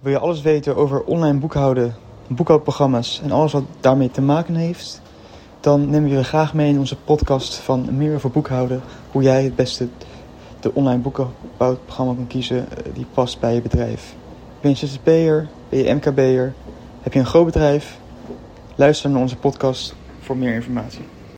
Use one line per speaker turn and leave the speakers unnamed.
Wil je alles weten over online boekhouden, boekhoudprogramma's en alles wat daarmee te maken heeft? Dan nemen we je graag mee in onze podcast van Meer over boekhouden. Hoe jij het beste de online boekhoudprogramma kan kiezen eh, die past bij je bedrijf. Ben je ZZP'er? Ben je MKB'er? Heb je een groot bedrijf? Luister naar onze podcast voor meer informatie.